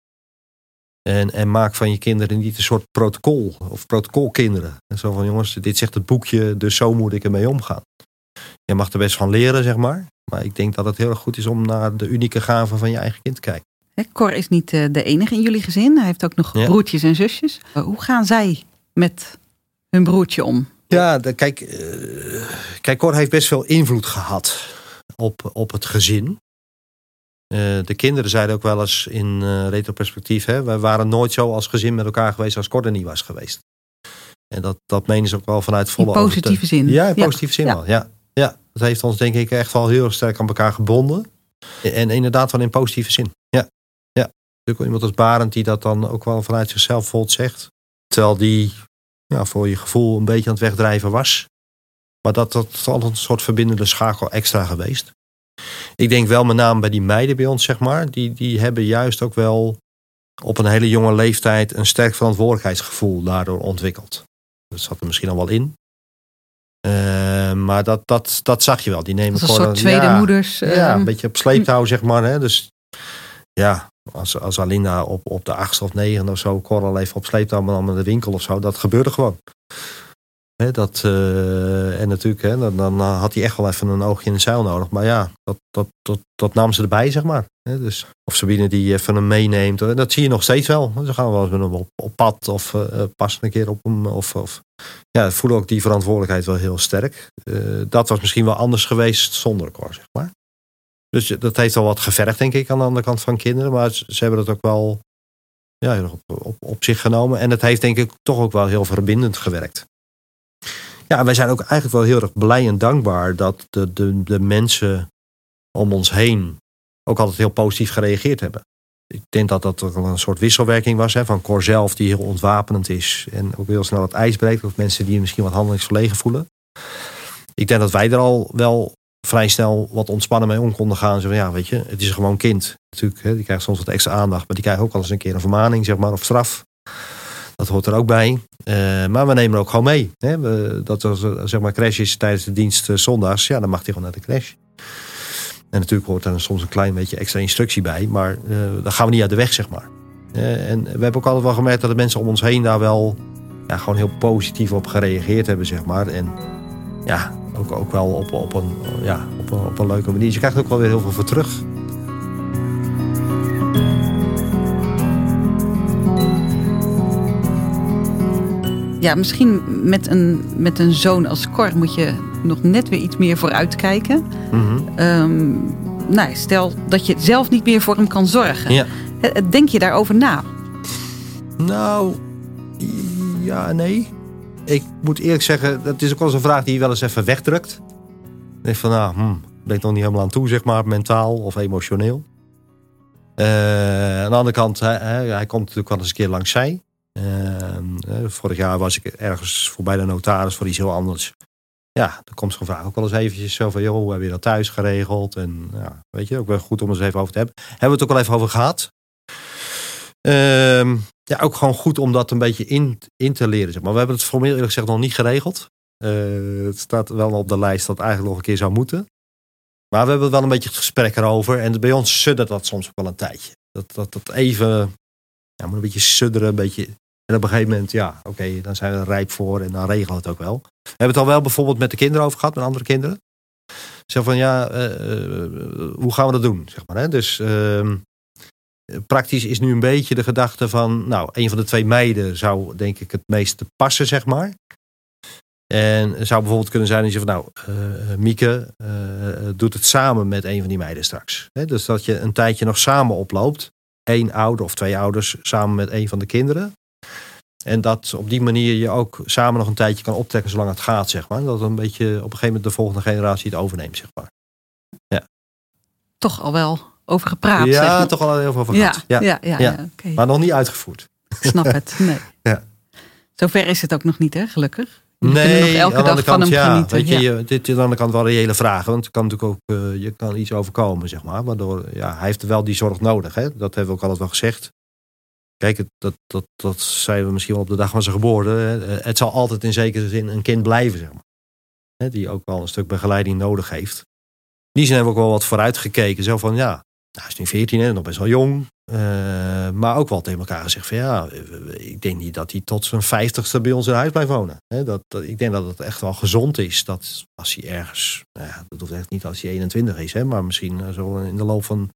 En, en maak van je kinderen niet een soort protocol of protocolkinderen. En zo van jongens, dit zegt het boekje, dus zo moet ik ermee omgaan. Je mag er best van leren, zeg maar. Maar ik denk dat het heel erg goed is om naar de unieke gaven van je eigen kind te kijken. Cor is niet eh, de enige in jullie gezin. Hij heeft ook nog broertjes en zusjes. Eh, hoe gaan zij met hun broertje om? Ja, de, kijk, uh, kijk, Cor heeft best veel invloed gehad op, op het gezin. Uh, de kinderen zeiden ook wel eens in uh, retroperspectief: hè, wij waren nooit zo als gezin met elkaar geweest als Cor er niet was geweest. En dat, dat menen ze ook wel vanuit volle In positieve zin. Ja, in positieve zin wel. Ja. ja, dat heeft ons denk ik echt wel heel erg sterk aan elkaar gebonden. En inderdaad wel in positieve zin. Ja, ja. Natuurlijk iemand als Barend die dat dan ook wel vanuit zichzelf volt zegt. Terwijl die ja, voor je gevoel een beetje aan het wegdrijven was. Maar dat, dat is altijd een soort verbindende schakel extra geweest. Ik denk wel met name bij die meiden bij ons, zeg maar. Die, die hebben juist ook wel op een hele jonge leeftijd een sterk verantwoordelijkheidsgevoel daardoor ontwikkeld. Dat zat er misschien al wel in. Uh, maar dat, dat, dat zag je wel. Die nemen een soort tweede ja, moeders. Ja, een beetje op sleeptouw, zeg maar. Hè. Dus ja, als, als Alina op, op de achtste of negende of zo, Coral even op sleeptouw maar dan met de winkel of zo, dat gebeurde gewoon dat, uh, en natuurlijk, dan, dan, had hij echt wel even een oogje in de zeil nodig. Maar ja, dat, dat, dat, dat nam ze erbij, zeg maar. dus, of Sabine die even hem meeneemt. Dat zie je nog steeds wel. Ze gaan wel eens met hem op, pad of uh, passen een keer op hem. Of, of, ja, voelen ook die verantwoordelijkheid wel heel sterk. Dat was misschien wel anders geweest zonder Cor, zeg maar. Dus dat heeft wel wat gevergd, denk ik, aan de andere kant van kinderen. Maar ze, hebben dat ook wel ja, op, op, op zich genomen. En het heeft denk ik toch ook wel heel verbindend gewerkt. Ja, wij zijn ook eigenlijk wel heel erg blij en dankbaar dat de, de, de mensen om ons heen ook altijd heel positief gereageerd hebben. Ik denk dat dat ook een soort wisselwerking was hè, van Cor zelf, die heel ontwapenend is en ook heel snel het ijs breekt. Of mensen die misschien wat handelingsverlegen voelen. Ik denk dat wij er al wel vrij snel wat ontspannen mee om konden gaan. Zo van, ja, weet je, het is gewoon kind. Natuurlijk, hè, die krijgt soms wat extra aandacht, maar die krijgt ook al eens een keer een vermaning, zeg maar, of straf. Dat hoort er ook bij. Uh, maar we nemen ook gewoon mee. Hè? We, dat er zeg maar crash is tijdens de dienst uh, zondags, ja, dan mag hij gewoon naar de crash. En natuurlijk hoort er soms een klein beetje extra instructie bij, maar uh, dan gaan we niet uit de weg, zeg maar. en we hebben ook altijd wel gemerkt dat de mensen om ons heen daar wel ja, gewoon heel positief op gereageerd hebben, zeg maar. En ja, ook, ook wel op, op, een, ja, op, een, op een leuke manier. Je krijgt ook wel weer heel veel voor terug. Ja, misschien met een, met een zoon als Cor moet je nog net weer iets meer vooruit kijken. Mm nou, stel dat je zelf niet meer voor hem kan zorgen. Ja. Denk je daarover na? Nou, ja, nee. Ik moet eerlijk zeggen, dat is ook wel eens een vraag die je wel eens even wegdrukt. Ik denk van, nou, hm, ben ik nog niet helemaal aan toe, zeg maar, mentaal of emotioneel. Uh, aan de andere kant, hij, hij komt natuurlijk wel eens een keer langs zij. Uh, vorig jaar was ik ergens voorbij de notaris voor iets heel anders. Ja, dan komt zo'n vraag ook wel eens eventjes zo van... joh, heb je dat thuis geregeld? En ja, weet je, ook wel goed om eens even over te hebben. Hebben we het ook wel even over gehad. Uh, ja, ook gewoon goed om dat een beetje in, in te leren. Zeg maar we hebben het formeel eerlijk gezegd nog niet geregeld. Uh, het staat wel op de lijst dat het eigenlijk nog een keer zou moeten. Maar we hebben wel een beetje het gesprek erover. En bij ons suddert dat soms ook wel een tijdje. Dat, dat, dat even ja, moet een beetje sudderen, een beetje. En op een gegeven moment, ja, oké, dan zijn we er rijp voor en dan regelen we het ook wel. We hebben het al wel bijvoorbeeld met de kinderen over gehad, met andere kinderen. Zeg van ja, uh, hoe gaan we dat doen? Zeg maar, hè? Dus uh, praktisch is nu een beetje de gedachte van, nou, een van de twee meiden zou denk ik het meeste passen, zeg maar. En zou bijvoorbeeld kunnen zijn dat je van nou, uh, Mieke uh, doet het samen met een van die meiden straks. Dus dat je een tijdje nog samen oploopt. Eén ouder of twee ouders samen met een van de kinderen. En dat op die manier je ook samen nog een tijdje kan optrekken zolang het gaat, zeg maar. Dat een beetje op een gegeven moment de volgende generatie het overneemt, zeg maar. Ja. Toch al wel over gepraat. Ja, toch al heel veel over gehad. Ja, ja, ja, ja. Okay. maar nog niet uitgevoerd. Ik snap het, nee. ja. Zover is het ook nog niet, hè, gelukkig. Nee, nog elke dag kant, van hem ja, genieten. Weet je, ja. dit is aan de andere kant wel reële vragen. Want het kan natuurlijk ook, uh, je kan iets overkomen, zeg maar. Waardoor, ja, hij heeft wel die zorg nodig. Hè? Dat hebben we ook altijd wel gezegd. Kijk, dat, dat, dat zeiden we misschien wel op de dag van zijn geboorte. Het zal altijd in zekere zin een kind blijven, zeg maar. Die ook wel een stuk begeleiding nodig heeft. In die zin hebben we ook wel wat vooruit gekeken. Zo van, ja, hij is nu 14 en nog best wel jong. Uh, maar ook wel tegen elkaar gezegd van ja, ik denk niet dat hij tot zijn vijftigste bij ons in huis blijft wonen. dat, dat, ik denk dat het echt wel gezond is dat als hij ergens, nou ja, dat hoeft echt niet als hij 21 is, hè, maar misschien eh, zo in de loop van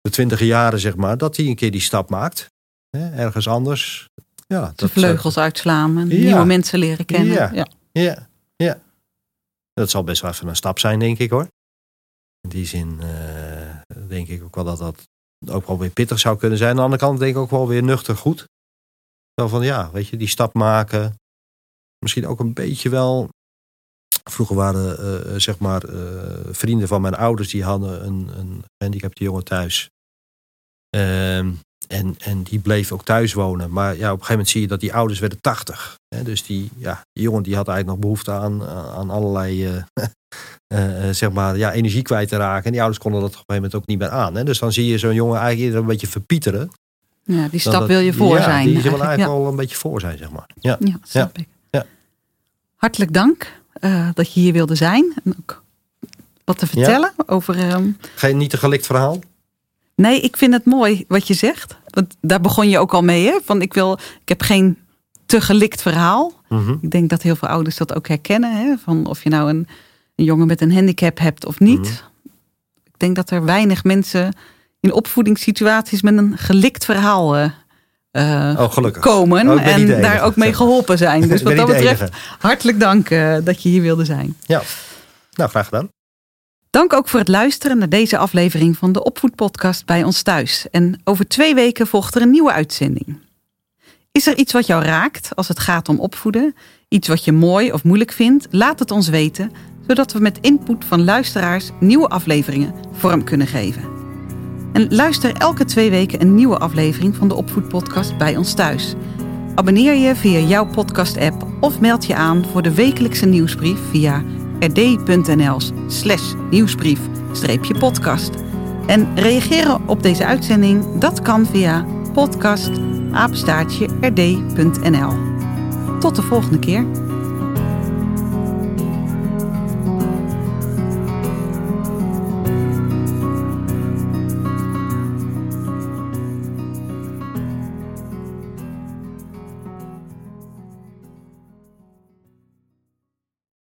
de twintige jaren zeg maar, dat hij een keer die stap maakt. Ergens anders. Ja, de vleugels uitslaan en nieuwe mensen leren kennen. Ja, ja, ja, ja. Dat zal best wel even een stap zijn, denk ik hoor. In die zin uh, denk ik ook wel dat dat ook wel weer pittig zou kunnen zijn. Aan de andere kant denk ik ook wel weer nuchter goed. Zo van ja, weet je, die stap maken. Misschien ook een beetje wel. Vroeger waren uh, zeg maar uh, vrienden van mijn ouders die hadden een, een gehandicapte jongen thuis. Uh, en, en die bleef ook thuis wonen. Maar ja, op een gegeven moment zie je dat die ouders werden tachtig. Dus die, ja, die jongen die had eigenlijk nog behoefte aan, aan allerlei uh, uh, zeg maar, ja, energie kwijt te raken. En die ouders konden dat op een gegeven moment ook niet meer aan. Hè? Dus dan zie je zo'n jongen eigenlijk een beetje verpieteren. Ja, die stap wil je voor ja, zijn. Die wil eigenlijk ja. wel een beetje voor zijn, zeg maar. Ja, ja snap ik. Ja. Hartelijk dank uh, dat je hier wilde zijn. En ook wat te vertellen over... Um... Geen niet te gelikt verhaal? Nee, ik vind het mooi wat je zegt. Want daar begon je ook al mee. Hè? Van ik, wil, ik heb geen te gelikt verhaal. Mm Ik denk dat heel veel ouders dat ook herkennen. Hè? Van of je nou een, een jongen met een handicap hebt of niet. Mhm. Ik denk dat er weinig mensen in opvoedingssituaties met een gelikt verhaal uh, oh, komen. Oh, en daar ook mee geholpen zijn. Dus wat dat betreft, hartelijk dank uh, dat je hier wilde zijn. Ja, nou graag gedaan. Dank ook voor het luisteren naar deze aflevering van de Opvoedpodcast bij ons thuis. En over twee weken volgt er een nieuwe uitzending. Is er iets wat jou raakt als het gaat om opvoeden? Iets wat je mooi of moeilijk vindt? Laat het ons weten, zodat we met input van luisteraars nieuwe afleveringen vorm kunnen geven. En luister elke twee weken een nieuwe aflevering van de Opvoedpodcast bij ons thuis. Abonneer je via jouw podcast-app of meld je aan voor de wekelijkse nieuwsbrief via rd.nl slash nieuwsbrief-podcast. En reageren op deze uitzending, dat kan via podcast rd.nl. Tot de volgende keer.